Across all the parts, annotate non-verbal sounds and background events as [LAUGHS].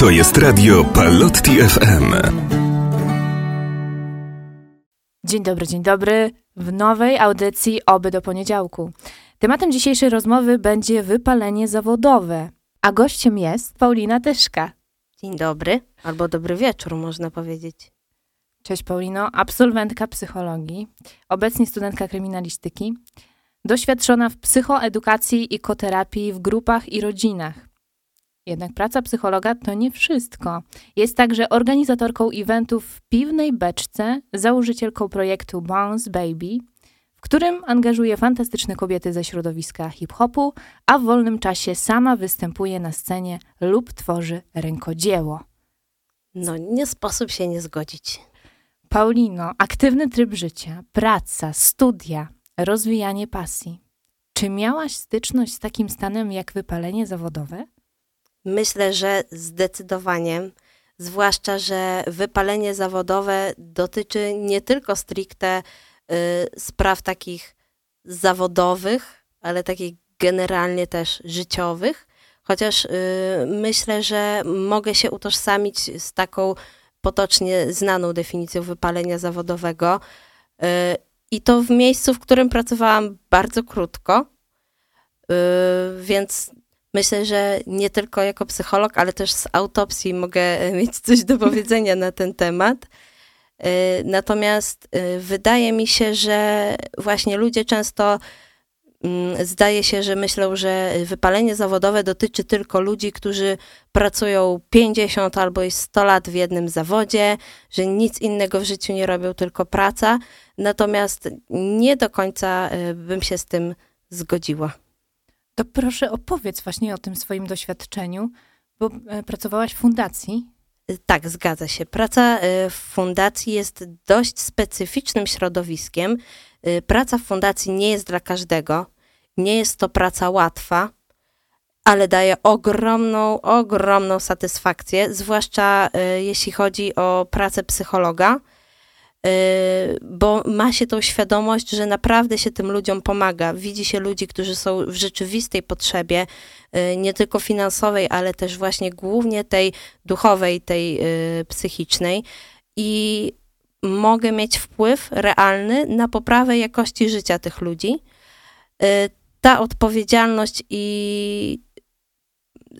To jest radio Palotti FM. Dzień dobry, dzień dobry. W nowej audycji Oby do poniedziałku. Tematem dzisiejszej rozmowy będzie wypalenie zawodowe. A gościem jest Paulina Tyszka. Dzień dobry, albo dobry wieczór, można powiedzieć. Cześć Paulino, absolwentka psychologii, obecnie studentka kryminalistyki, doświadczona w psychoedukacji i koterapii w grupach i rodzinach. Jednak praca psychologa to nie wszystko. Jest także organizatorką eventów w Piwnej Beczce, założycielką projektu Bounce Baby, w którym angażuje fantastyczne kobiety ze środowiska hip-hopu, a w wolnym czasie sama występuje na scenie lub tworzy rękodzieło. No, nie sposób się nie zgodzić. Paulino, aktywny tryb życia, praca, studia, rozwijanie pasji. Czy miałaś styczność z takim stanem jak wypalenie zawodowe? Myślę, że zdecydowanie, zwłaszcza, że wypalenie zawodowe dotyczy nie tylko stricte y, spraw takich zawodowych, ale takich generalnie też życiowych. Chociaż y, myślę, że mogę się utożsamić z taką potocznie znaną definicją wypalenia zawodowego. Y, I to w miejscu, w którym pracowałam bardzo krótko. Więc myślę, że nie tylko jako psycholog, ale też z autopsji mogę mieć coś do powiedzenia na ten temat. Natomiast wydaje mi się, że właśnie ludzie często Mm, zdaje się, że myślą, że wypalenie zawodowe dotyczy tylko ludzi, którzy pracują 50 albo 100 lat w jednym zawodzie, że nic innego w życiu nie robią, tylko praca. Natomiast nie do końca e, bym się z tym zgodziła. To proszę opowiedz właśnie o tym swoim doświadczeniu, bo e, pracowałaś w fundacji. E, tak, zgadza się. Praca w fundacji jest dość specyficznym środowiskiem. Praca w fundacji nie jest dla każdego. Nie jest to praca łatwa, ale daje ogromną, ogromną satysfakcję, zwłaszcza y, jeśli chodzi o pracę psychologa, y, bo ma się tą świadomość, że naprawdę się tym ludziom pomaga. Widzi się ludzi, którzy są w rzeczywistej potrzebie, y, nie tylko finansowej, ale też właśnie głównie tej duchowej, tej psychicznej. I mogę mieć wpływ realny na poprawę jakości życia tych ludzi ta odpowiedzialność i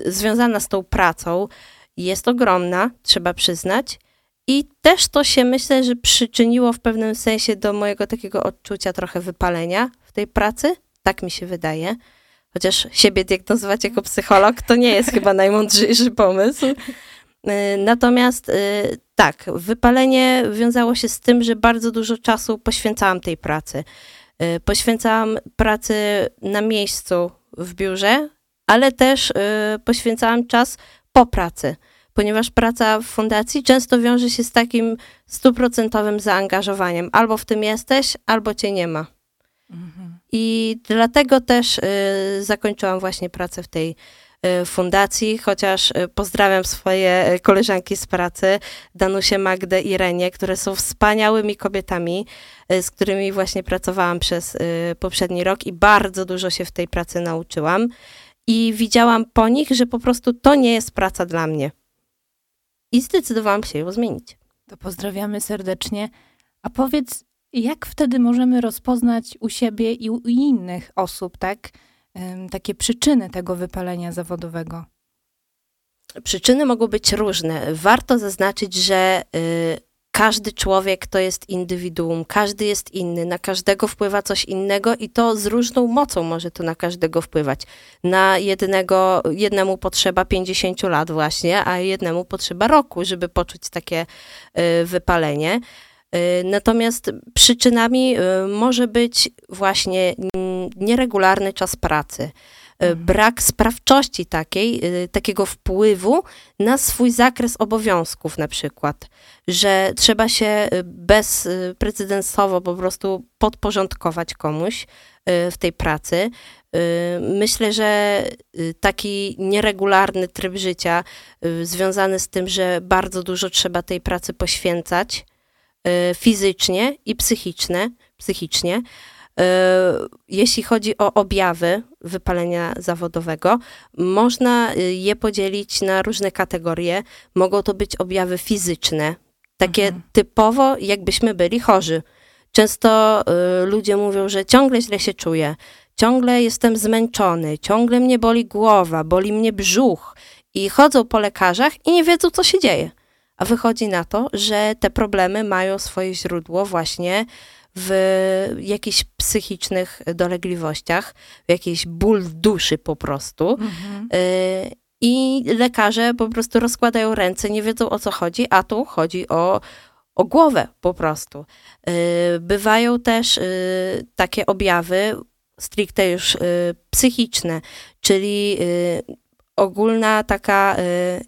związana z tą pracą jest ogromna, trzeba przyznać. I też to się myślę, że przyczyniło w pewnym sensie do mojego takiego odczucia trochę wypalenia w tej pracy. Tak mi się wydaje. Chociaż siebie diagnozować jako psycholog to nie jest chyba najmądrzejszy pomysł. Y, natomiast y, tak, wypalenie wiązało się z tym, że bardzo dużo czasu poświęcałam tej pracy. Y, poświęcałam pracy na miejscu w biurze, ale też poświęcałam czas po pracy, ponieważ praca w fundacji często wiąże się z takim stuprocentowym zaangażowaniem. Albo w tym jesteś, albo cię nie ma. Mhm. I dlatego też y, zakończyłam właśnie pracę w tej Y, fundacji, chociaż y, pozdrawiam swoje koleżanki z pracy, Danusie, Magdę i Renię, które są wspaniałymi kobietami, z którymi właśnie pracowałam przez poprzedni rok i bardzo dużo się w tej pracy nauczyłam. I widziałam po nich, że po prostu to nie jest praca dla mnie. I zdecydowałam się ją zmienić. To pozdrawiamy serdecznie. A powiedz, jak wtedy możemy rozpoznać u siebie i u innych osób, tak? takie przyczyny tego wypalenia zawodowego? Przyczyny mogą być różne. Warto zaznaczyć, że y, każdy człowiek to jest indywiduum, każdy jest inny, na każdego wpływa coś innego i to z różną mocą może to na każdego wpływać. Na jednego, jednemu potrzeba 50 lat właśnie, a jednemu potrzeba roku, żeby poczuć takie y, wypalenie. Y, natomiast przyczynami y, może być właśnie nieregularny czas pracy. Brak sprawczości takiej, takiego wpływu na swój zakres obowiązków na przykład, że trzeba się bezprecedensowo po prostu podporządkować komuś w tej pracy. Myślę, że taki nieregularny tryb życia związany z tym, że bardzo dużo trzeba tej pracy poświęcać, fizycznie i psychiczne, psychicznie, Jeśli chodzi o objawy wypalenia zawodowego, można je podzielić na różne kategorie. Mogą to być objawy fizyczne, takie mhm. typowo, jakbyśmy byli chorzy. Często y, ludzie mówią, że ciągle źle się czuję, ciągle jestem zmęczony, ciągle mnie boli głowa, boli mnie brzuch i chodzą po lekarzach i nie wiedzą, co się dzieje. A wychodzi na to, że te problemy mają swoje źródło właśnie w jakichś psychicznych dolegliwościach, w jakiejś ból duszy po prostu. Mhm. Y, I lekarze po prostu rozkładają ręce, nie wiedzą o co chodzi, a tu chodzi o, o głowę po prostu. Y, bywają też y, takie objawy stricte już psychiczne, czyli ogólna taka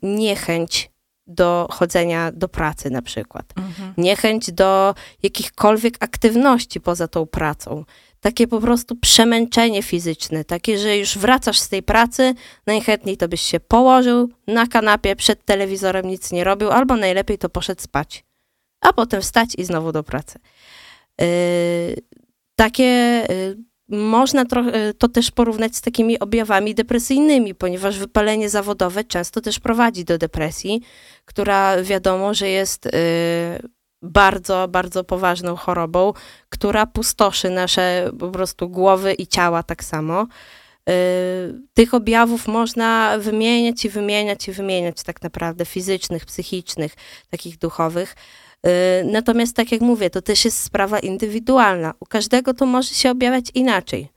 niechęć do chodzenia do pracy na przykład. Mhm. Niechęć do jakichkolwiek aktywności poza tą pracą. Takie po prostu przemęczenie fizyczne, takie, że już wracasz z tej pracy, najchętniej to byś się położył na kanapie przed telewizorem, nic nie robił, albo najlepiej to poszedł spać a potem wstać i znowu do pracy. Yy, takie yy, można trochę to też porównać z takimi objawami depresyjnymi, ponieważ wypalenie zawodowe często też prowadzi do depresji, która wiadomo, że jest yy, bardzo, bardzo poważną chorobą, która pustoszy nasze po prostu głowy i ciała tak samo. Tych objawów można wymieniać i wymieniać i wymieniać tak naprawdę, fizycznych, psychicznych, takich duchowych. Y, natomiast tak jak mówię, to też jest sprawa indywidualna. U każdego to może się objawiać inaczej.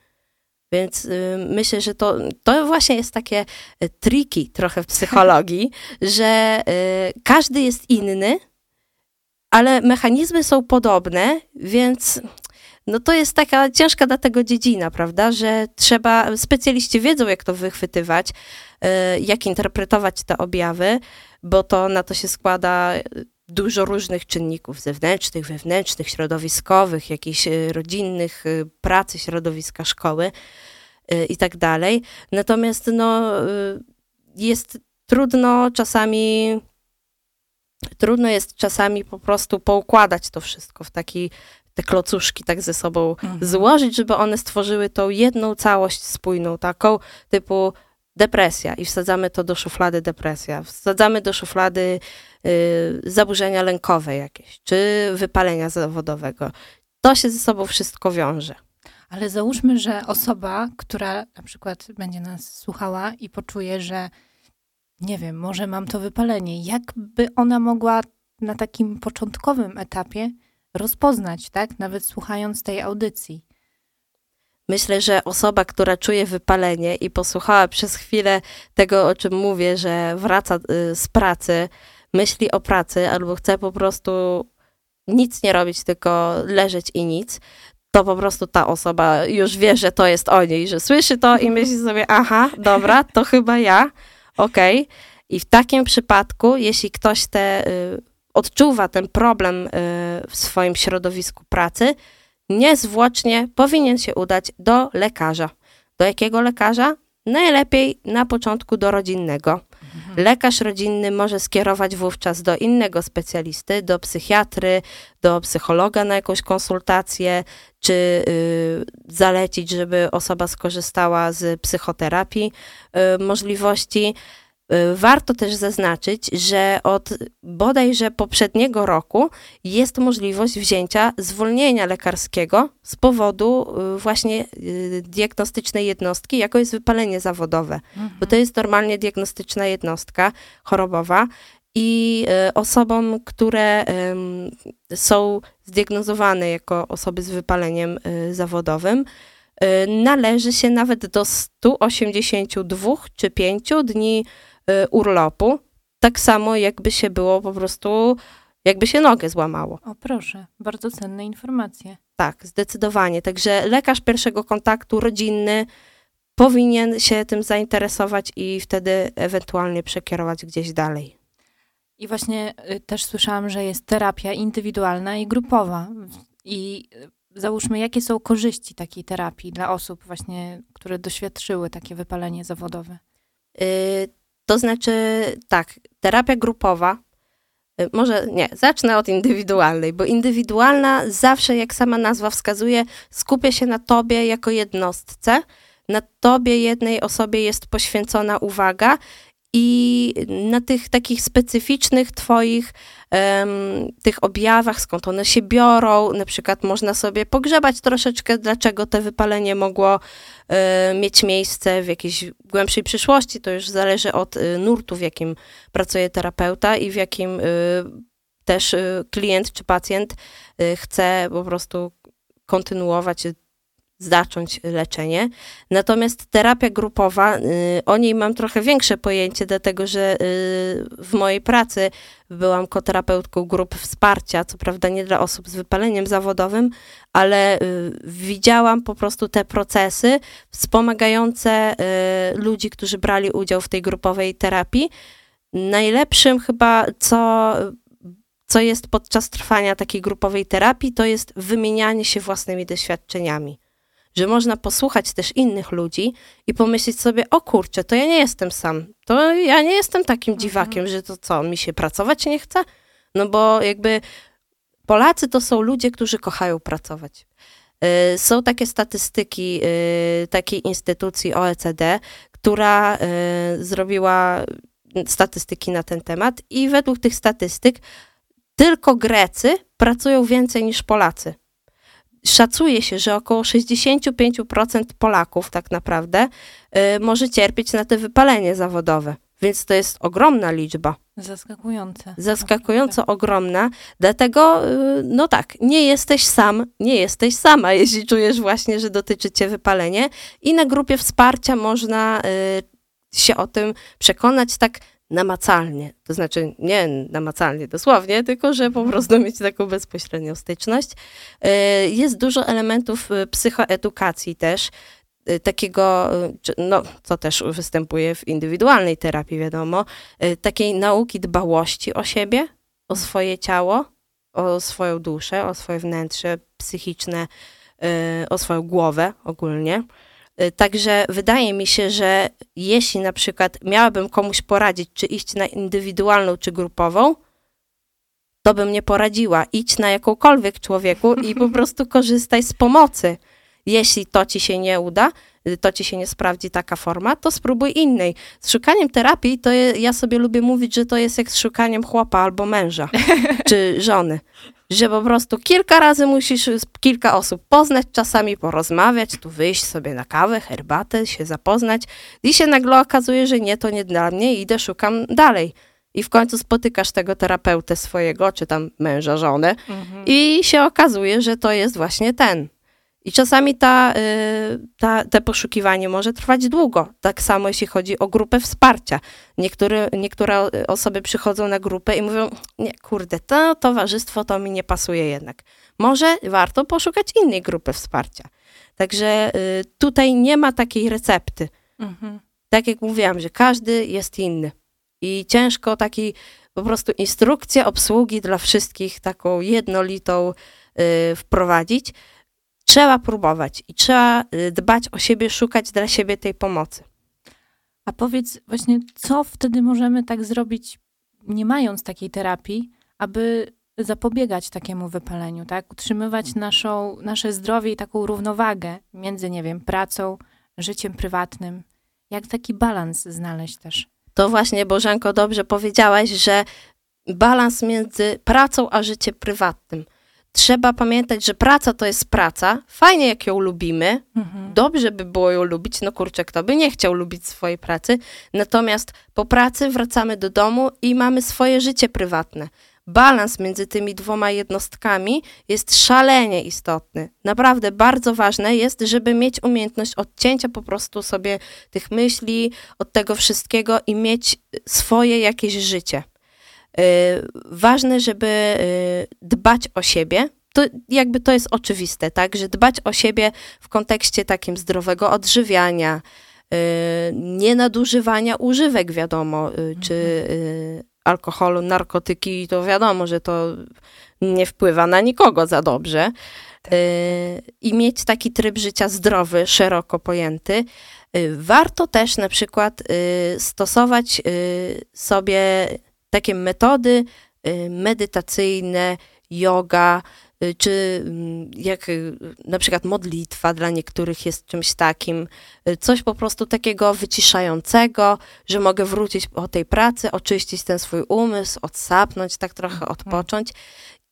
Więc y, myślę, że to, to właśnie jest takie y, triki trochę w psychologii, [LAUGHS] że każdy jest inny, ale mechanizmy są podobne, więc no to jest taka ciężka dla tego dziedzina, prawda, że trzeba, specjaliści wiedzą, jak to wychwytywać, jak interpretować te objawy, bo to na to się składa dużo różnych czynników zewnętrznych, wewnętrznych, środowiskowych, jakichś e, rodzinnych, e, pracy, środowiska szkoły e, i tak dalej. Natomiast no, jest trudno czasami trudno jest czasami po prostu poukładać to wszystko w taki te klocuszki tak ze sobą mhm. złożyć, żeby one stworzyły tą jedną całość spójną, taką typu depresja i wsadzamy to do szuflady depresja, wsadzamy do szuflady y, zaburzenia lękowe jakieś, czy wypalenia zawodowego. To się ze sobą wszystko wiąże. Ale załóżmy, że osoba, która na przykład będzie nas słuchała i poczuje, że nie wiem, może mam to wypalenie, jakby ona mogła na takim początkowym etapie rozpoznać, tak? Nawet słuchając tej audycji. Myślę, że osoba, która czuje wypalenie i posłuchała przez chwilę tego, o czym mówię, że wraca y, z pracy, myśli o pracy albo chce po prostu nic nie robić, tylko leżeć i nic, to po prostu ta osoba już wie, że to jest o niej, że słyszy to i myśli sobie, aha, dobra, to chyba ja, okej. Okay. I w takim przypadku, jeśli ktoś te, y, odczuwa ten problem y, w swoim środowisku pracy, niezwłocznie powinien się udać do lekarza. Do jakiego lekarza? Najlepiej na początku do rodzinnego. Mhm. Lekarz rodzinny może skierować wówczas do innego specjalisty, do psychiatry, do psychologa na jakąś konsultację, czy y, zalecić, żeby osoba skorzystała z psychoterapii y, możliwości. Y, warto też zaznaczyć, że od bodajże poprzedniego roku jest możliwość wzięcia zwolnienia lekarskiego z powodu y, właśnie y, diagnostycznej jednostki, jaką jest wypalenie zawodowe. Mhm. Bo to jest normalnie diagnostyczna jednostka chorobowa i osobom, które są zdiagnozowane jako osoby z wypaleniem zawodowym, należy się nawet do 182 czy 5 dni urlopu, tak samo jakby się było po prostu, jakby się nogę złamało. O proszę, bardzo cenne informacje. Tak, zdecydowanie. Także lekarz pierwszego kontaktu rodzinny powinien się tym zainteresować i wtedy ewentualnie przekierować gdzieś dalej. I właśnie y, też słyszałam, że jest terapia indywidualna i grupowa. I y, załóżmy, jakie są korzyści takiej terapii dla osób właśnie, które doświadczyły takie wypalenie zawodowe? To znaczy, tak, terapia grupowa Y, Może nie, zacznę od indywidualnej, bo indywidualna zawsze, jak sama nazwa wskazuje, skupia się na tobie jako jednostce. Na tobie, jednej osobie jest poświęcona uwaga i na tych takich specyficznych twoich em, tych objawach, skąd one się biorą, na przykład można sobie pogrzebać troszeczkę, dlaczego to wypalenie mogło e, mieć miejsce w jakiejś głębszej przyszłości, to już zależy od e, nurtu, w jakim pracuje terapeuta i w jakim e, też klient czy pacjent chce po prostu kontynuować, zacząć leczenie. Natomiast terapia grupowa, y, o niej mam trochę większe pojęcie, dlatego że y, w mojej pracy byłam koterapeutką grup wsparcia, co prawda nie dla osób z wypaleniem zawodowym, ale y, widziałam po prostu te procesy wspomagające ludzi, którzy brali udział w tej grupowej terapii. Najlepszym chyba, co co jest podczas trwania takiej grupowej terapii, to jest wymienianie się własnymi doświadczeniami. Że można posłuchać też innych ludzi i pomyśleć sobie, o kurczę, to ja nie jestem sam. To ja nie jestem takim dziwakiem, że to co, mi się pracować nie chce? No bo jakby Polacy to są ludzie, którzy kochają pracować. Y, Są takie statystyki y, takiej instytucji OECD, która y, zrobiła statystyki na ten temat i według tych statystyk tylko Grecy pracują więcej niż Polacy. Szacuje się, że około 65% Polaków tak naprawdę y, może cierpieć na te wypalenie zawodowe, więc to jest ogromna liczba. Zaskakujące. zaskakująco ogromna, dlatego, y, no tak, nie jesteś sam, nie jesteś sama, [LAUGHS] jeśli czujesz właśnie, że dotyczy cię wypalenie. I na grupie wsparcia można y, się o tym przekonać. Tak namacalnie, to znaczy nie namacalnie dosłownie, tylko że po prostu mieć taką bezpośrednią styczność. Y, Jest dużo elementów y, psychoedukacji też, y, takiego, no, co też występuje w indywidualnej terapii, wiadomo, takiej nauki dbałości o siebie, o swoje ciało, o swoją duszę, o swoje wnętrze psychiczne, o swoją głowę ogólnie. Y, Także wydaje mi się, że jeśli na przykład miałabym komuś poradzić, czy iść na indywidualną, czy grupową, to bym nie poradziła. Idź na jakąkolwiek człowieku i po [LAUGHS] prostu korzystaj z pomocy. Jeśli to ci się nie uda, y, to ci się nie sprawdzi taka forma, to spróbuj innej. Z szukaniem terapii, to je, ja sobie lubię mówić, że to jest jak z szukaniem chłopa albo męża, [LAUGHS] czy żony. Że po prostu kilka razy musisz kilka osób poznać, czasami porozmawiać, tu wyjść sobie na kawę, herbatę, się zapoznać i się nagle okazuje, że nie, to nie dla mnie, idę, szukam dalej. I w końcu spotykasz tego terapeutę swojego, czy tam męża, żonę Mhm. i się okazuje, że to jest właśnie ten. I czasami ta, y, ta, te poszukiwanie może trwać długo. Tak samo jeśli chodzi o grupę wsparcia. Niektóre, niektóre osoby przychodzą na grupę i mówią, nie, kurde, to towarzystwo to mi nie pasuje jednak. Może warto poszukać innej grupy wsparcia. Także y, tutaj nie ma takiej recepty. Mhm. Tak jak mówiłam, że każdy jest inny. I ciężko taki po prostu instrukcję obsługi dla wszystkich, taką jednolitą y, wprowadzić. Trzeba próbować i trzeba y, dbać o siebie, szukać dla siebie tej pomocy. A powiedz właśnie, co wtedy możemy tak zrobić, nie mając takiej terapii, aby zapobiegać takiemu wypaleniu, tak? Utrzymywać naszą, nasze zdrowie i taką równowagę między, nie wiem, pracą, życiem prywatnym. Jak taki balans znaleźć też? To właśnie, Bożenko, dobrze powiedziałaś, że balans między pracą a życiem prywatnym. Trzeba pamiętać, że praca to jest praca. Fajnie, jak ją lubimy, Mhm. dobrze by było ją lubić, no kurczę, kto by nie chciał lubić swojej pracy. Natomiast po pracy wracamy do domu i mamy swoje życie prywatne. Balans między tymi dwoma jednostkami jest szalenie istotny. Naprawdę bardzo ważne jest, żeby mieć umiejętność odcięcia po prostu sobie tych myśli, od tego wszystkiego i mieć swoje jakieś życie. Y, Ważne, żeby y, dbać o siebie. To jakby to jest oczywiste, tak, że dbać o siebie w kontekście takim zdrowego odżywiania, y, nienadużywania używek, wiadomo, y, czy alkoholu, narkotyki, to wiadomo, że to nie wpływa na nikogo za dobrze. Y, I mieć taki tryb życia zdrowy, szeroko pojęty. Warto też na przykład stosować sobie takie metody y, medytacyjne, yoga, y, czy mm, jak y, na przykład modlitwa dla niektórych jest czymś takim, coś po prostu takiego wyciszającego, że mogę wrócić po tej pracy, oczyścić ten swój umysł, odsapnąć, tak trochę mhm. odpocząć.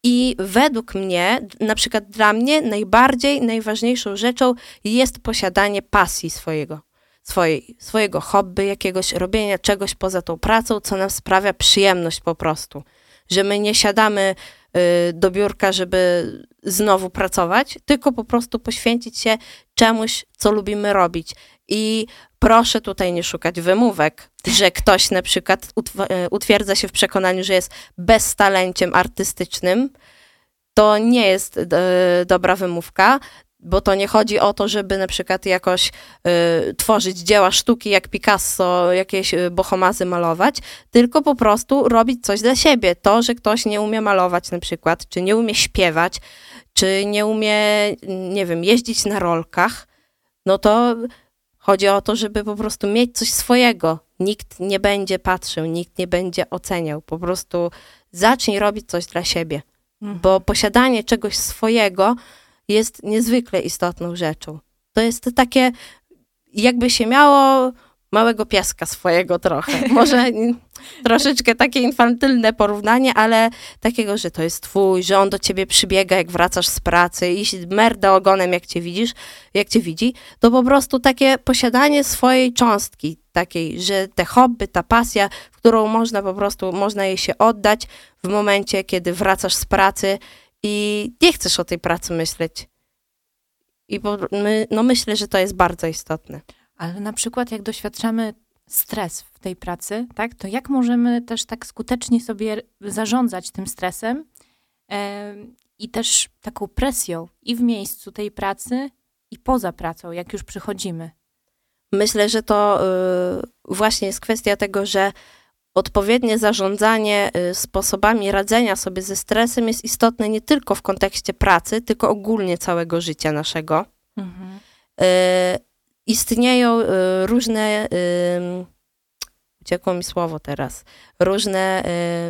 I według mnie, na przykład dla mnie, najbardziej, najważniejszą rzeczą jest posiadanie pasji swojego swojej, swojego hobby, jakiegoś robienia czegoś poza tą pracą, co nam sprawia przyjemność po prostu. Że my nie siadamy y, do biurka, żeby znowu pracować, tylko po prostu poświęcić się czemuś, co lubimy robić. I proszę tutaj nie szukać wymówek, że ktoś na przykład y, utwierdza się w przekonaniu, że jest beztalenciem artystycznym. To nie jest y, dobra wymówka, bo to nie chodzi o to, żeby na przykład jakoś y, tworzyć dzieła sztuki jak Picasso, jakieś y, bohomazy malować, tylko po prostu robić coś dla siebie. To, że ktoś nie umie malować na przykład, czy nie umie śpiewać, czy nie umie, nie wiem, jeździć na rolkach, no to chodzi o to, żeby po prostu mieć coś swojego. Nikt nie będzie patrzył, nikt nie będzie oceniał. Po prostu zacznij robić coś dla siebie. Mhm. Bo posiadanie czegoś swojego jest niezwykle istotną rzeczą. To jest takie, jakby się miało małego pieska swojego trochę. [LAUGHS] Może troszeczkę takie infantylne porównanie, ale takiego, że to jest twój, że on do ciebie przybiega, jak wracasz z pracy i merda ogonem, jak cię widzisz, jak cię widzi, to po prostu takie posiadanie swojej cząstki, takiej, że te hobby, ta pasja, w którą można po prostu, można jej się oddać w momencie, kiedy wracasz z pracy i nie chcesz o tej pracy myśleć. I my, no myślę, że to jest bardzo istotne. Ale na przykład jak doświadczamy stres w tej pracy, tak, to jak możemy też tak skutecznie sobie zarządzać tym stresem i też taką presją i w miejscu tej pracy, i poza pracą, jak już przychodzimy? Myślę, że to y, właśnie jest kwestia tego, że odpowiednie zarządzanie y, sposobami radzenia sobie ze stresem jest istotne nie tylko w kontekście pracy, tylko ogólnie całego życia naszego. Mhm. Y, istnieją y, różne, uciekło mi słowo teraz, różne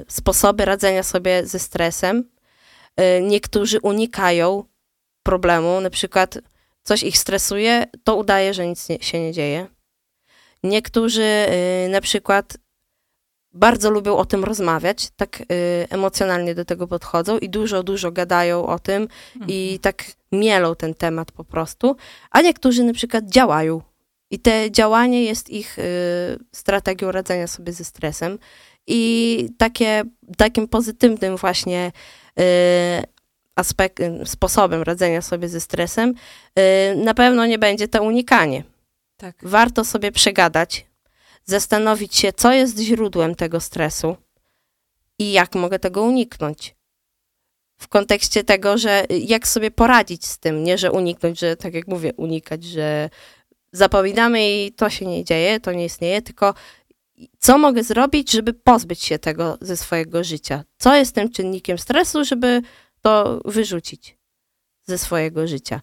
sposoby radzenia sobie ze stresem. Niektórzy unikają problemu, na przykład coś ich stresuje, to udaje, że nic nie, się nie dzieje. Niektórzy na przykład bardzo lubią o tym rozmawiać, tak y, emocjonalnie do tego podchodzą i dużo, dużo gadają o tym mhm. i tak mielą ten temat po prostu, a niektórzy na przykład działają i te działanie jest ich y, strategią radzenia sobie ze stresem i takie, takim pozytywnym właśnie y, aspekt, sposobem radzenia sobie ze stresem y, na pewno nie będzie to unikanie. Tak. Warto sobie przegadać, zastanowić się, co jest źródłem tego stresu i jak mogę tego uniknąć. W kontekście tego, że jak sobie poradzić z tym, nie że uniknąć, że tak jak mówię, unikać, że zapominamy i to się nie dzieje, to nie istnieje, tylko co mogę zrobić, żeby pozbyć się tego ze swojego życia? Co jest tym czynnikiem stresu, żeby to wyrzucić ze swojego życia?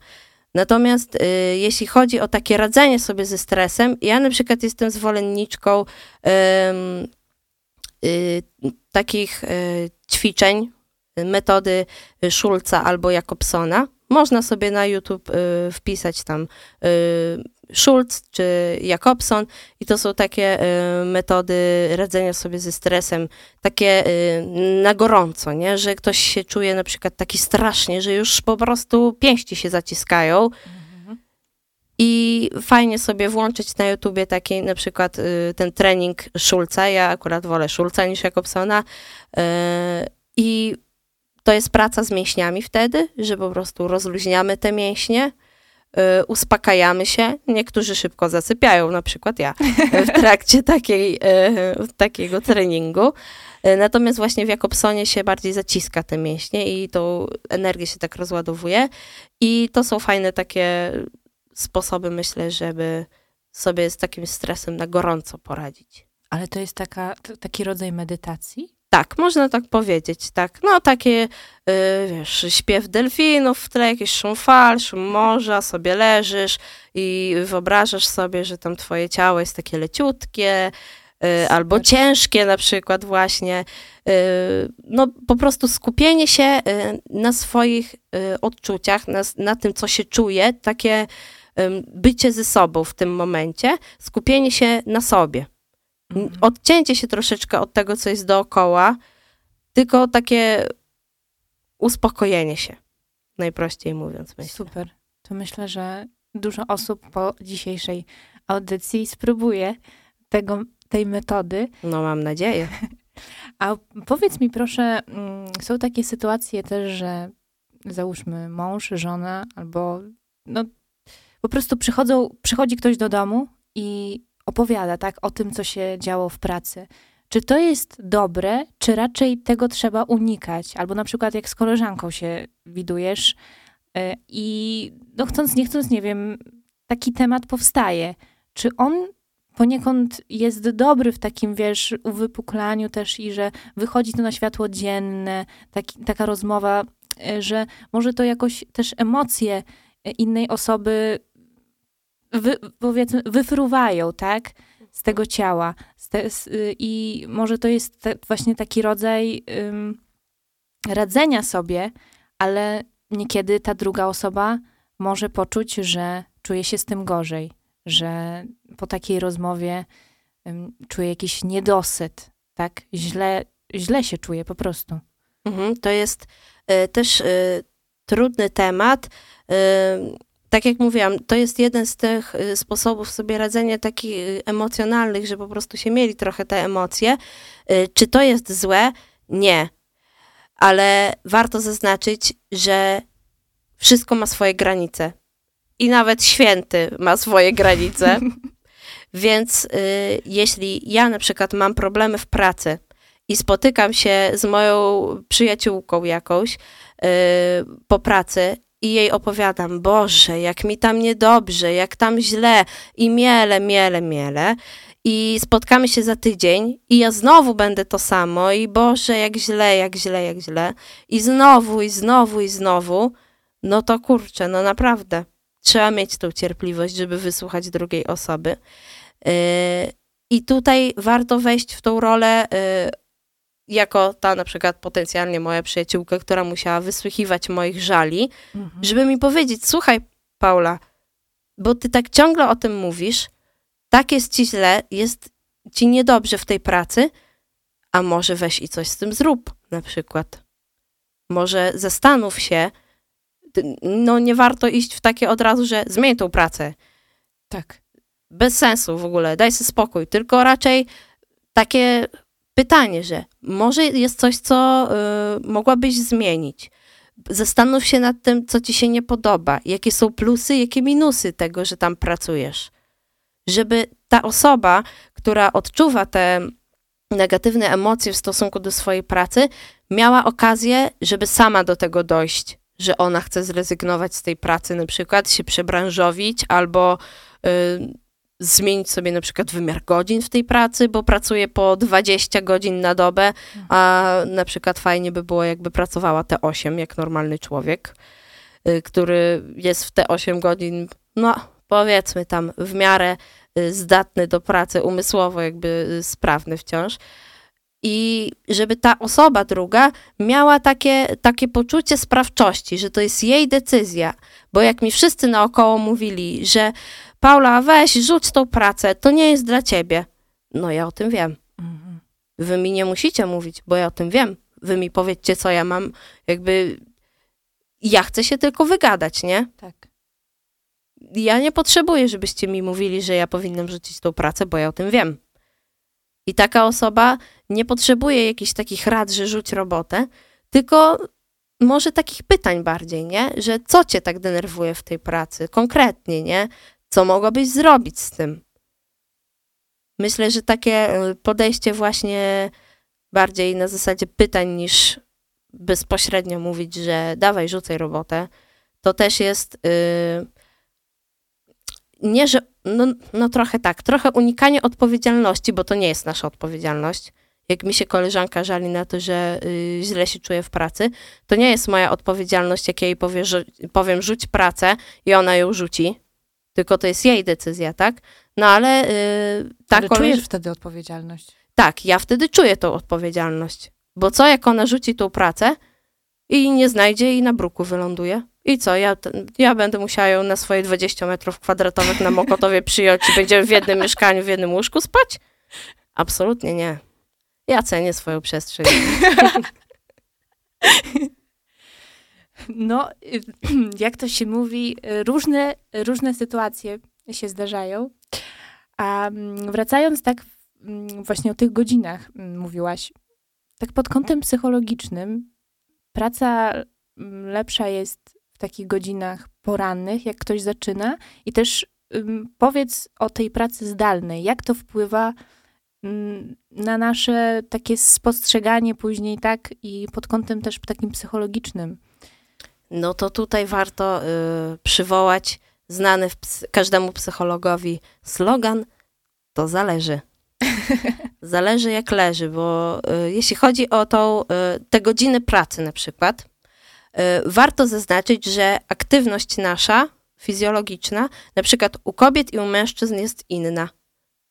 Natomiast y, jeśli chodzi o takie radzenie sobie ze stresem, ja na przykład jestem zwolenniczką y, y, takich y, ćwiczeń, metody Schulza albo Jakobsona. Można sobie na YouTube y, wpisać tam y, Schulz czy Jakobson i to są takie y, metody radzenia sobie ze stresem, takie y, na gorąco, nie? że ktoś się czuje na przykład taki strasznie, że już po prostu pięści się zaciskają. I fajnie sobie włączyć na YouTubie taki na przykład y, ten trening Schulza. Ja akurat wolę Schulza niż Jakobsona. I to jest praca z mięśniami wtedy, że po prostu rozluźniamy te mięśnie uspokajamy się. Niektórzy szybko zasypiają, na przykład ja, w trakcie takiej, y, takiego treningu. Y, natomiast właśnie w Jakobsonie się bardziej zaciska te mięśnie i tą energię się tak rozładowuje. I to są fajne takie sposoby, myślę, żeby sobie z takim stresem na gorąco poradzić. Ale to jest taka, taki rodzaj medytacji? Tak, można tak powiedzieć, tak. No takie, yy, wiesz, śpiew delfinów w tle, jakiś szum fal, szum morza, sobie leżysz i wyobrażasz sobie, że tam twoje ciało jest takie leciutkie, y, albo ciężkie na przykład właśnie. Y, no po prostu skupienie się y, na swoich y, odczuciach, na, na tym, co się czuje, takie bycie ze sobą w tym momencie, skupienie się na sobie. Odcięcie się troszeczkę od tego, co jest dookoła, tylko takie uspokojenie się, najprościej mówiąc, myślę. Super. To myślę, że dużo osób po dzisiejszej audycji spróbuje tego, tej metody. No mam nadzieję. [LAUGHS] A powiedz mi proszę, mm, są takie sytuacje też, że załóżmy mąż, żona albo no po prostu przychodzą, przychodzi ktoś do domu i opowiada tak o tym, co się działo w pracy. Czy to jest dobre, czy raczej tego trzeba unikać? Albo na przykład jak z koleżanką się widujesz y, i no chcąc, nie chcąc, nie wiem, taki temat powstaje. Czy on poniekąd jest dobry w takim, wiesz, uwypuklaniu też i że wychodzi to na światło dzienne, taki, taka rozmowa, y, że może to jakoś też emocje y, innej osoby wy, powiedzmy, wyfruwają, tak? Z tego ciała. Z te, z, y, I może to jest te, właśnie taki rodzaj ym, radzenia sobie, ale niekiedy ta druga osoba może poczuć, że czuje się z tym gorzej, że po takiej rozmowie ym, czuje jakiś niedosyt, tak? Źle, źle się czuje po prostu. Mhm, to jest y, też y, trudny temat. Y, tak jak mówiłam, to jest jeden z tych y, sposobów sobie radzenia takich y, emocjonalnych, że po prostu się mieli trochę te emocje. Y, czy to jest złe? Nie. Ale warto zaznaczyć, że wszystko ma swoje granice. I nawet święty ma swoje granice. [LAUGHS] Więc y, jeśli ja na przykład mam problemy w pracy i spotykam się z moją przyjaciółką jakąś y, po pracy i jej opowiadam, Boże, jak mi tam niedobrze, jak tam źle i miele, miele, miele. I spotkamy się za tydzień i ja znowu będę to samo i Boże, jak źle, jak źle, jak źle. I znowu, i znowu, i znowu. No to kurczę, no naprawdę. Trzeba mieć tą cierpliwość, żeby wysłuchać drugiej osoby. Yy, I tutaj warto wejść w tą rolę yy, jako ta na przykład potencjalnie moja przyjaciółka, która musiała wysłuchiwać moich żali, Mhm. żeby mi powiedzieć, słuchaj Paula, bo ty tak ciągle o tym mówisz, tak jest ci źle, jest ci niedobrze w tej pracy, a może weź i coś z tym zrób, na przykład. Może zastanów się, no nie warto iść w takie od razu, że zmień tą pracę. Tak. Bez sensu w ogóle, daj sobie spokój, tylko raczej takie pytanie, że może jest coś, co y, mogłabyś zmienić. Zastanów się nad tym, co ci się nie podoba, jakie są plusy, jakie minusy tego, że tam pracujesz. Żeby ta osoba, która odczuwa te negatywne emocje w stosunku do swojej pracy, miała okazję, żeby sama do tego dojść, że ona chce zrezygnować z tej pracy, na przykład się przebranżowić albo y, zmienić sobie na przykład wymiar godzin w tej pracy, bo pracuje po 20 godzin na dobę, a na przykład fajnie by było, jakby pracowała te 8, jak normalny człowiek, y, który jest w te 8 godzin, no powiedzmy tam w miarę y, zdatny do pracy umysłowo, jakby y, sprawny wciąż. I żeby ta osoba druga miała takie, takie poczucie sprawczości, że to jest jej decyzja. Bo jak mi wszyscy naokoło mówili, że Paula, weź, rzuć tą pracę, to nie jest dla ciebie. No ja o tym wiem. Mhm. Wy mi nie musicie mówić, bo ja o tym wiem. Wy mi powiedzcie, co ja mam, jakby. Ja chcę się tylko wygadać, nie? Tak. Ja nie potrzebuję, żebyście mi mówili, że ja powinnam rzucić tą pracę, bo ja o tym wiem. I taka osoba nie potrzebuje jakichś takich rad, że rzuć robotę, tylko może takich pytań bardziej, nie? Że co cię tak denerwuje w tej pracy? Konkretnie, nie? Co mogłabyś zrobić z tym? Myślę, że takie y, podejście właśnie bardziej na zasadzie pytań niż bezpośrednio mówić, że dawaj, rzucaj robotę, to też jest yy, nie, że no, no trochę tak, trochę unikanie odpowiedzialności, bo to nie jest nasza odpowiedzialność. Jak mi się koleżanka żali na to, że y, źle się czuje w pracy, to nie jest moja odpowiedzialność, jak ja jej powie, że, powiem rzuć pracę i ona ją rzuci. Tylko to jest jej decyzja, tak? No ale yy, ta Ale czujesz wtedy odpowiedzialność. Tak, ja wtedy czuję tą odpowiedzialność. Bo co, jak ona rzuci tą pracę i nie znajdzie i na bruku wyląduje? I co, ja, ja będę musiała ją na swoje 20 metrów kwadratowych na Mokotowie przyjąć i będziemy w jednym mieszkaniu, w jednym łóżku spać? Absolutnie nie. Ja cenię swoją przestrzeń. [LAUGHS] No, y, [CLEARS THROAT] jak to się mówi, różne, różne sytuacje się zdarzają. A mm, wracając tak mm, właśnie o tych godzinach mm, mówiłaś, tak pod kątem psychologicznym, praca lepsza jest w takich godzinach porannych, jak ktoś zaczyna i też powiedz o tej pracy zdalnej, jak to wpływa na nasze takie spostrzeganie później, tak, i pod kątem też takim psychologicznym. No to tutaj warto y, przywołać znany każdemu psychologowi slogan to zależy. [LAUGHS] zależy jak leży, bo y, jeśli chodzi o tą, y, te godziny pracy na przykład, y, warto zaznaczyć, że aktywność nasza, fizjologiczna, na przykład u kobiet i u mężczyzn jest inna.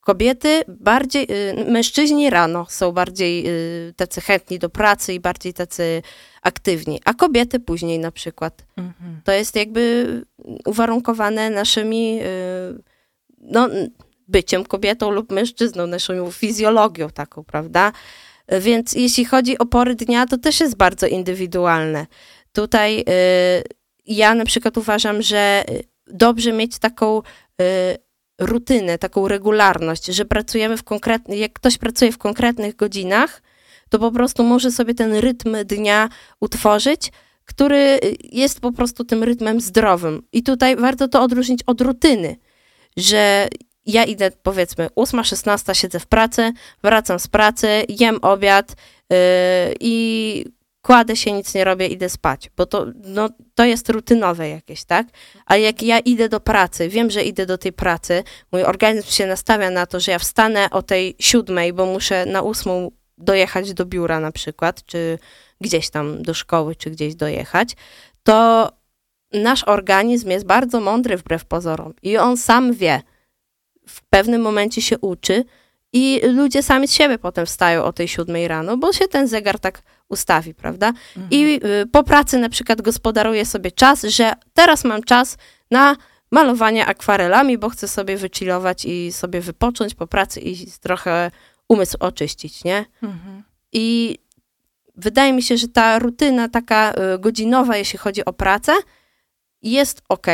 Kobiety bardziej, y, mężczyźni rano są bardziej y, tacy chętni do pracy i bardziej tacy aktywni, a kobiety później na przykład. To jest jakby uwarunkowane naszymi y, no, byciem kobietą lub mężczyzną, naszą fizjologią taką, prawda? Więc jeśli chodzi o pory dnia, to też jest bardzo indywidualne. Tutaj y, ja na przykład uważam, że dobrze mieć taką y, rutynę, taką regularność, że pracujemy w konkretnych, jak ktoś pracuje w konkretnych godzinach, to po prostu może sobie ten rytm dnia utworzyć, który jest po prostu tym rytmem zdrowym. I tutaj warto to odróżnić od rutyny, że ja idę powiedzmy 8-16, siedzę w pracy, wracam z pracy, jem obiad yy, i kładę się, nic nie robię, idę spać, bo to, no, to jest rutynowe jakieś, tak? A jak ja idę do pracy, wiem, że idę do tej pracy, mój organizm się nastawia na to, że ja wstanę o tej siódmej, bo muszę na ósmą dojechać do biura na przykład, czy gdzieś tam do szkoły, czy gdzieś dojechać, to nasz organizm jest bardzo mądry wbrew pozorom i on sam wie, w pewnym momencie się uczy i ludzie sami z siebie potem wstają o tej siódmej rano, bo się ten zegar tak ustawi, prawda? I y, po pracy na przykład gospodaruję sobie czas, że teraz mam czas na malowanie akwarelami, bo chcę sobie wychillować i sobie wypocząć po pracy i trochę umysł oczyścić, nie? Mhm. I wydaje mi się, że ta rutyna taka y, godzinowa, jeśli chodzi o pracę, jest ok,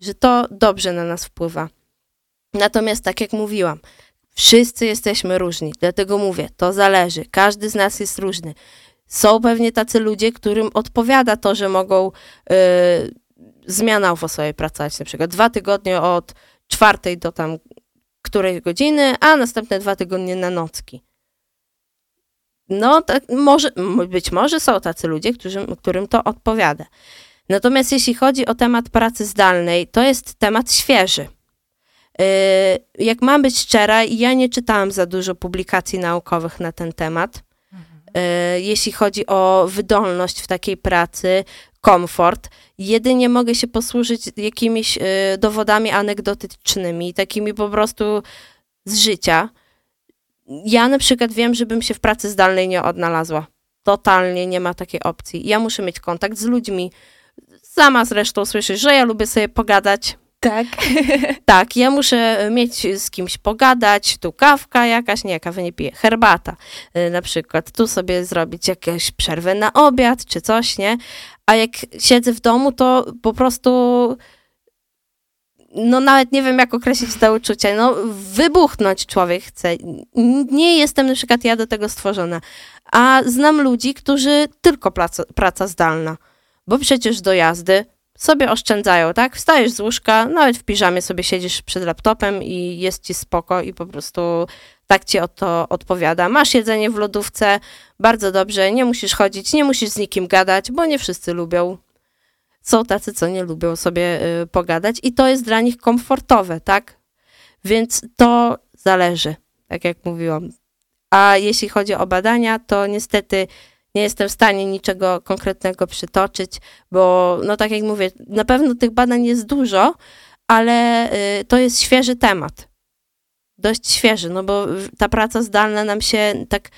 że to dobrze na nas wpływa. Natomiast, tak jak mówiłam, wszyscy jesteśmy różni, dlatego mówię, to zależy. Każdy z nas jest różny. Są pewnie tacy ludzie, którym odpowiada to, że mogą y, zmianowo sobie pracować, na przykład dwa tygodnie od czwartej do tam której godziny, a następne dwa tygodnie na nocki. No, tak, może, być może są tacy ludzie, którym, którym to odpowiada. Natomiast jeśli chodzi o temat pracy zdalnej, to jest temat świeży. Yy, Jak mam być szczera, ja nie czytałam za dużo publikacji naukowych na ten temat. Yy, Jeśli chodzi o wydolność w takiej pracy, komfort, jedynie mogę się posłużyć jakimiś yy, dowodami anegdotycznymi, takimi po prostu z życia. Ja na przykład wiem, żebym się w pracy zdalnej nie odnalazła. Totalnie nie ma takiej opcji. Ja muszę mieć kontakt z ludźmi. Sama zresztą słyszysz, że ja lubię sobie pogadać. Tak. [LAUGHS] Tak, ja muszę mieć z kimś pogadać, tu kawka jakaś, nie, kawy nie piję, herbata y, na przykład, tu sobie zrobić jakąś przerwę na obiad czy coś, nie? A jak siedzę w domu, to po prostu no nawet nie wiem, jak określić te uczucia, no wybuchnąć człowiek chce. Nie jestem na przykład ja do tego stworzona, a znam ludzi, którzy tylko praca, praca zdalna, bo przecież do jazdy sobie oszczędzają, tak? Wstajesz z łóżka, nawet w piżamie sobie siedzisz przed laptopem i jest ci spoko i po prostu tak ci o to odpowiada. Masz jedzenie w lodówce, bardzo dobrze, nie musisz chodzić, nie musisz z nikim gadać, bo nie wszyscy lubią. Są tacy, co nie lubią sobie y, pogadać i to jest dla nich komfortowe, tak? Więc to zależy, tak jak mówiłam. A jeśli chodzi o badania, to niestety nie jestem w stanie niczego konkretnego przytoczyć, bo no tak jak mówię, na pewno tych badań jest dużo, ale y, to jest świeży temat. Dość świeży, no bo ta praca zdalna nam się tak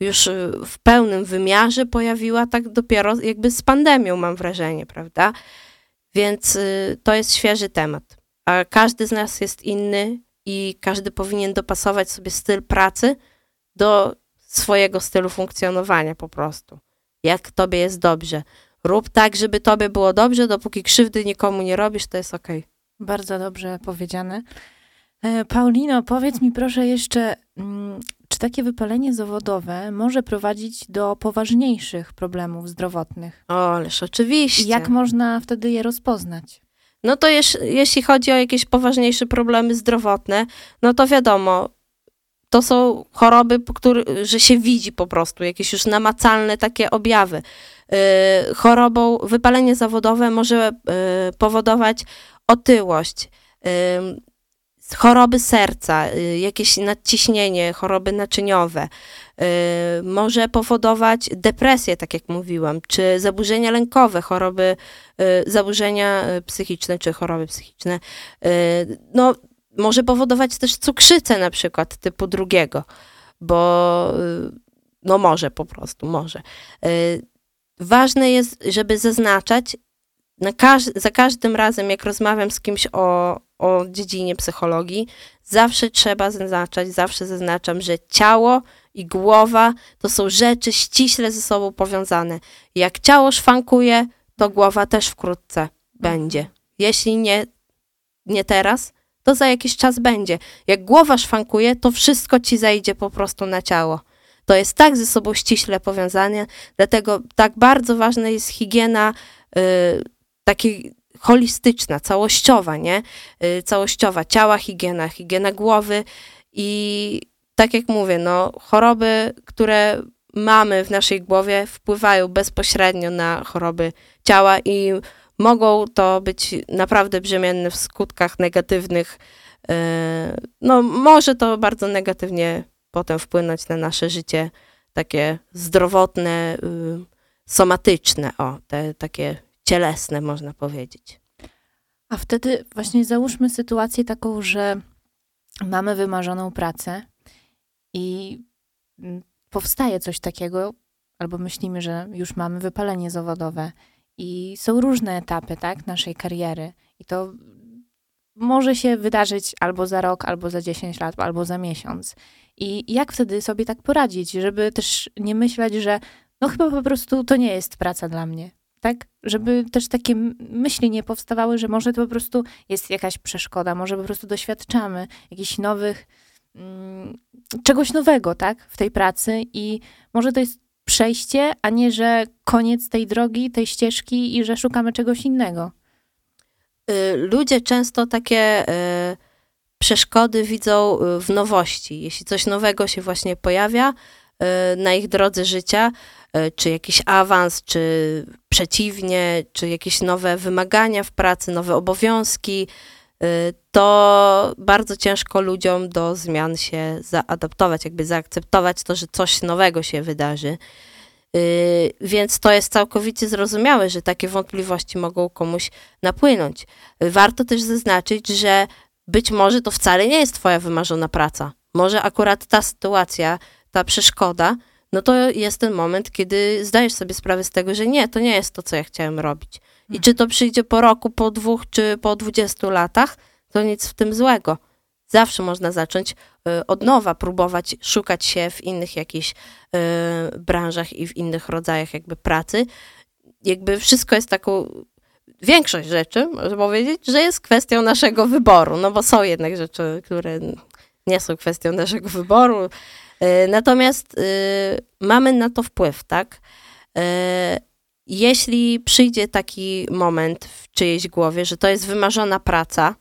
już y, w pełnym wymiarze pojawiła tak dopiero jakby z pandemią, mam wrażenie, prawda? Więc y, to jest świeży temat. A każdy z nas jest inny i każdy powinien dopasować sobie styl pracy do swojego stylu funkcjonowania po prostu. Jak tobie jest dobrze. Rób tak, żeby tobie było dobrze, dopóki krzywdy nikomu nie robisz, to jest okej. Okay. Bardzo dobrze powiedziane. E, Paulino, powiedz mi proszę jeszcze, mm, czy takie wypalenie zawodowe może prowadzić do poważniejszych problemów zdrowotnych? O, ależ oczywiście. Jak można wtedy je rozpoznać? No to jeż, jeśli chodzi o jakieś poważniejsze problemy zdrowotne, no to wiadomo, to są choroby, które, że się widzi po prostu, jakieś już namacalne takie objawy. Yy, chorobą, wypalenie zawodowe może yy, powodować otyłość, yy, choroby serca, y, jakieś nadciśnienie, choroby naczyniowe. Y, może powodować depresję, tak jak mówiłam, czy zaburzenia lękowe, choroby, y, zaburzenia psychiczne, czy choroby psychiczne. No, może powodować też cukrzycę na przykład typu drugiego, bo no może po prostu, może. Ważne jest, żeby zaznaczać, na każ za każdym razem, jak rozmawiam z kimś o, o dziedzinie psychologii, zawsze trzeba zaznaczać, zawsze zaznaczam, że ciało i głowa to są rzeczy ściśle ze sobą powiązane. Jak ciało szwankuje, to głowa też wkrótce będzie. Jeśli nie, nie teraz, to za jakiś czas będzie. Jak głowa szwankuje, to wszystko ci zajdzie po prostu na ciało. To jest tak ze sobą ściśle powiązane, dlatego tak bardzo ważna jest higiena y, takiej holistyczna, całościowa, nie? Y, całościowa ciała, higiena, higiena głowy i tak jak mówię, no choroby, które mamy w naszej głowie wpływają bezpośrednio na choroby ciała i mogą to być naprawdę brzemienne w skutkach negatywnych. Y, no, może to bardzo negatywnie potem wpłynąć na nasze życie takie zdrowotne, y, somatyczne, o, te takie cielesne, można powiedzieć. A wtedy właśnie załóżmy sytuację taką, że mamy wymarzoną pracę i mm, powstaje coś takiego, albo myślimy, że już mamy wypalenie zawodowe i są różne etapy, tak, naszej kariery i to może się wydarzyć albo za rok, albo za 10 lat, albo za miesiąc. I jak wtedy sobie tak poradzić, żeby też nie myśleć, że no chyba po prostu to nie jest praca dla mnie tak? Żeby też takie myśli nie powstawały, że może to po prostu jest jakaś przeszkoda, może po prostu doświadczamy jakichś nowych, mm, czegoś nowego, tak? W tej pracy i może to jest przejście, a nie, że koniec tej drogi, tej ścieżki i że szukamy czegoś innego. Y, ludzie często takie y, przeszkody widzą y, w nowości. Jeśli coś nowego się właśnie pojawia na ich drodze życia, czy jakiś awans, czy przeciwnie, czy jakieś nowe wymagania w pracy, nowe obowiązki, to bardzo ciężko ludziom do zmian się zaadaptować, jakby zaakceptować to, że coś nowego się wydarzy. E, więc to jest całkowicie zrozumiałe, że takie wątpliwości mogą komuś napłynąć. Warto też zaznaczyć, że być może to wcale nie jest Twoja wymarzona praca. Może akurat ta sytuacja, ta przeszkoda no to jest ten moment, kiedy zdajesz sobie sprawę z tego, że nie, to nie jest to, co ja chciałem robić. I czy to przyjdzie po roku, po dwóch, czy po dwudziestu latach, to nic w tym złego. Zawsze można zacząć y, od nowa, próbować szukać się w innych jakichś y, branżach i w innych rodzajach jakby pracy. Jakby wszystko jest taką, większość rzeczy, można powiedzieć, że jest kwestią naszego wyboru, no bo są jednak rzeczy, które nie są kwestią naszego wyboru. E, natomiast mamy na to wpływ, tak? Jeśli przyjdzie taki moment w czyjejś głowie, że to jest wymarzona praca,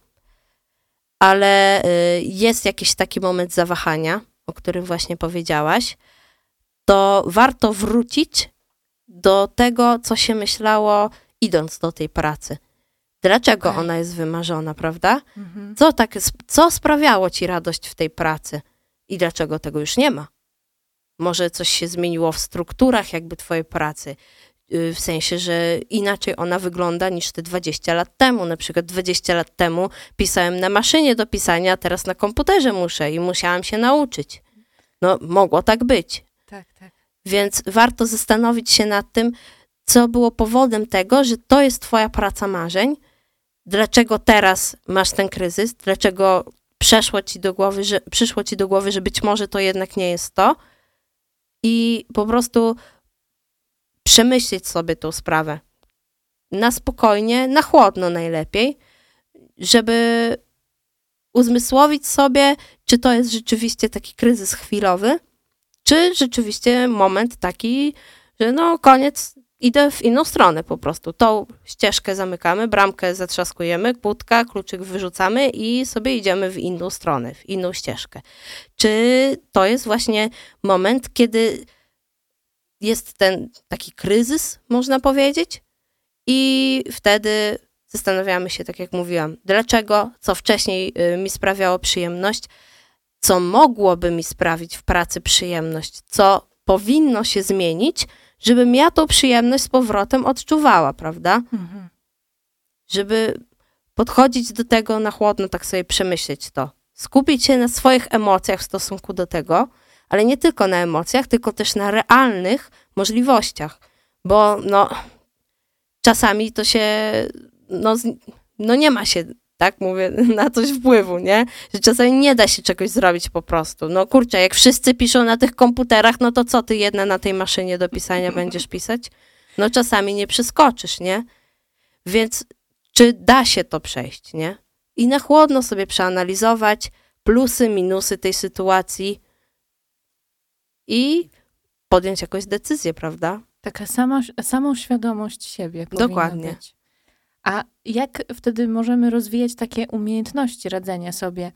ale jest jakiś taki moment zawahania, o którym właśnie powiedziałaś, to warto wrócić do tego, co się myślało, idąc do tej pracy. Dlaczego okay. ona jest wymarzona, prawda? Mhm. Co, tak, co sprawiało ci radość w tej pracy? i dlaczego tego już nie ma. Może coś się zmieniło w strukturach jakby twojej pracy, y, w sensie, że inaczej ona wygląda niż te 20 lat temu. Na przykład 20 lat temu pisałem na maszynie do pisania, a teraz na komputerze muszę i musiałam się nauczyć. No, mogło tak być. Tak, tak. Więc warto zastanowić się nad tym, co było powodem tego, że to jest Twoja praca marzeń, dlaczego teraz masz ten kryzys, dlaczego przeszło ci do głowy, że, przyszło ci do głowy, że być może to jednak nie jest to. I po prostu przemyśleć sobie tą sprawę. Na spokojnie, na chłodno najlepiej, żeby uzmysłowić sobie, czy to jest rzeczywiście taki kryzys chwilowy, czy rzeczywiście moment taki, że no koniec, idę w inną stronę po prostu. Tą ścieżkę zamykamy, bramkę zatrzaskujemy, kłódka, kluczyk wyrzucamy i sobie idziemy w inną stronę, w inną ścieżkę. Czy to jest właśnie moment, kiedy jest ten taki kryzys, można powiedzieć, i wtedy zastanawiamy się, tak jak mówiłam, dlaczego, co wcześniej y, mi sprawiało przyjemność, co mogłoby mi sprawić w pracy przyjemność, co powinno się zmienić, żebym ja tą przyjemność z powrotem odczuwała, prawda? Mhm. Żeby podchodzić do tego na chłodno, tak sobie przemyśleć to. Skupić się na swoich emocjach w stosunku do tego, ale nie tylko na emocjach, tylko też na realnych możliwościach, bo no, czasami to się, no, no nie ma się, tak mówię, [LAUGHS] na coś wpływu, nie? Że czasami nie da się czegoś zrobić po prostu. No kurczę, jak wszyscy piszą na tych komputerach, no to co ty jedna na tej maszynie do pisania będziesz pisać? No czasami nie przeskoczysz, nie? Więc czy da się to przejść, nie? I na chłodno sobie przeanalizować plusy, minusy tej sytuacji i podjąć jakąś decyzję, prawda? Taka sama, samą świadomość siebie. Dokładnie. Być. A jak wtedy możemy rozwijać takie umiejętności radzenia sobie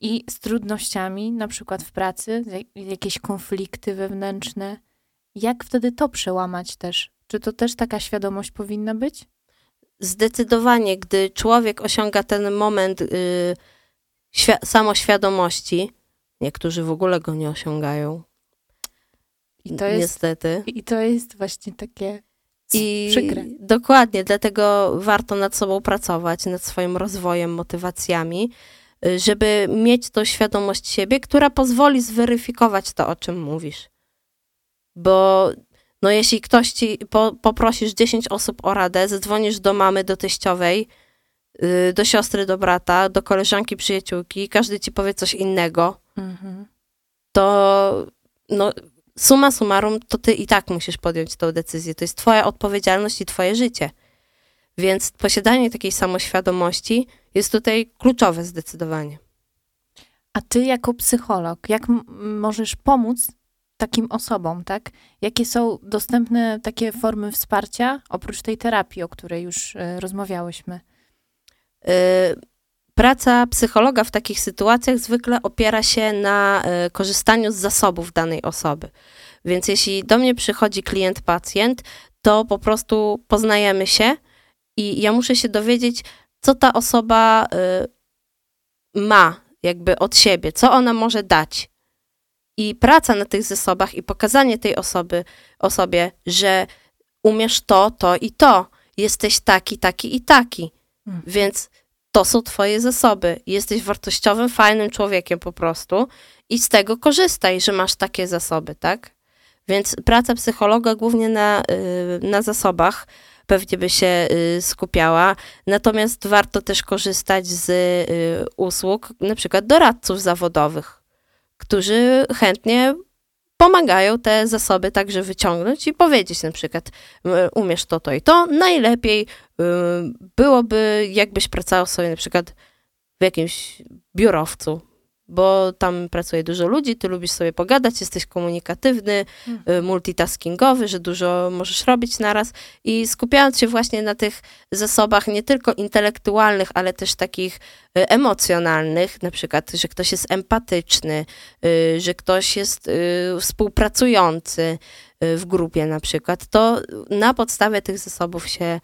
i z trudnościami, na przykład w pracy, jak- jakieś konflikty wewnętrzne? Jak wtedy to przełamać też? Czy to też taka świadomość powinna być? Zdecydowanie, gdy człowiek osiąga ten moment y, świ- samoświadomości, niektórzy w ogóle go nie osiągają. I to jest- Niestety. I to jest właśnie takie I przykre. dokładnie, dlatego warto nad sobą pracować, nad swoim rozwojem, motywacjami, y, żeby mieć tą świadomość siebie, która pozwoli zweryfikować to, o czym mówisz. Bo no, jeśli ktoś ci po, poprosisz 10 osób o radę, zadzwonisz do mamy, do teściowej, y, do siostry, do brata, do koleżanki, przyjaciółki, każdy ci powie coś innego, Mhm. to no, suma summarum, to ty i tak musisz podjąć tą decyzję. To jest twoja odpowiedzialność i twoje życie. Więc posiadanie takiej samoświadomości jest tutaj kluczowe zdecydowanie. A ty jako psycholog, jak możesz pomóc takim osobom, tak? Jakie są dostępne takie formy wsparcia, oprócz tej terapii, o której już e, rozmawiałyśmy? Y, Praca psychologa w takich sytuacjach zwykle opiera się na y, korzystaniu z zasobów danej osoby. Więc jeśli do mnie przychodzi klient, pacjent, to po prostu poznajemy się i ja muszę się dowiedzieć, co ta osoba y, ma jakby od siebie, co ona może dać. I praca na tych zasobach i pokazanie tej osoby, osobie, że umiesz to, to i to, jesteś taki, taki i taki. Mhm. Więc to są twoje zasoby. Jesteś wartościowym, fajnym człowiekiem po prostu i z tego korzystaj, że masz takie zasoby, tak? Więc praca psychologa głównie na, y, na zasobach pewnie by się y, skupiała. Natomiast warto też korzystać z y, usług na przykład doradców zawodowych, którzy chętnie pomagają te zasoby także wyciągnąć i powiedzieć na przykład umiesz to, to i to. Najlepiej y, byłoby jakbyś pracował sobie na przykład w jakimś biurowcu, bo tam pracuje dużo ludzi, ty lubisz sobie pogadać, jesteś komunikatywny, y, multitaskingowy, że dużo możesz robić naraz. I skupiając się właśnie na tych zasobach nie tylko intelektualnych, ale też takich y, emocjonalnych, na przykład, że ktoś jest empatyczny, y, że ktoś jest współpracujący w grupie na przykład, to na podstawie tych zasobów się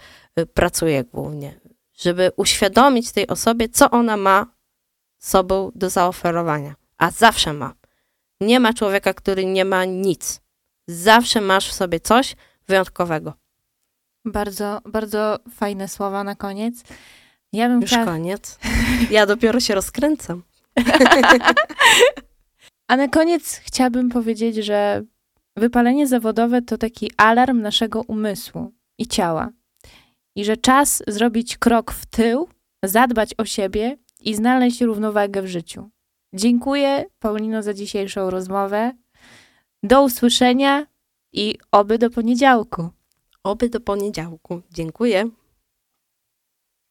pracuje głównie, żeby uświadomić tej osobie, co ona ma sobą do zaoferowania. A zawsze ma. Nie ma człowieka, który nie ma nic. Zawsze masz w sobie coś wyjątkowego. Bardzo, bardzo fajne słowa na koniec. Ja bym Już chciała... koniec. Ja dopiero się rozkręcam. [LAUGHS] A na koniec chciałabym powiedzieć, że wypalenie zawodowe to taki alarm naszego umysłu i ciała. I że czas zrobić krok w tył, zadbać o siebie i znaleźć równowagę w życiu. Dziękuję Paulino za dzisiejszą rozmowę. Do usłyszenia i oby do poniedziałku. Oby do poniedziałku. Dziękuję.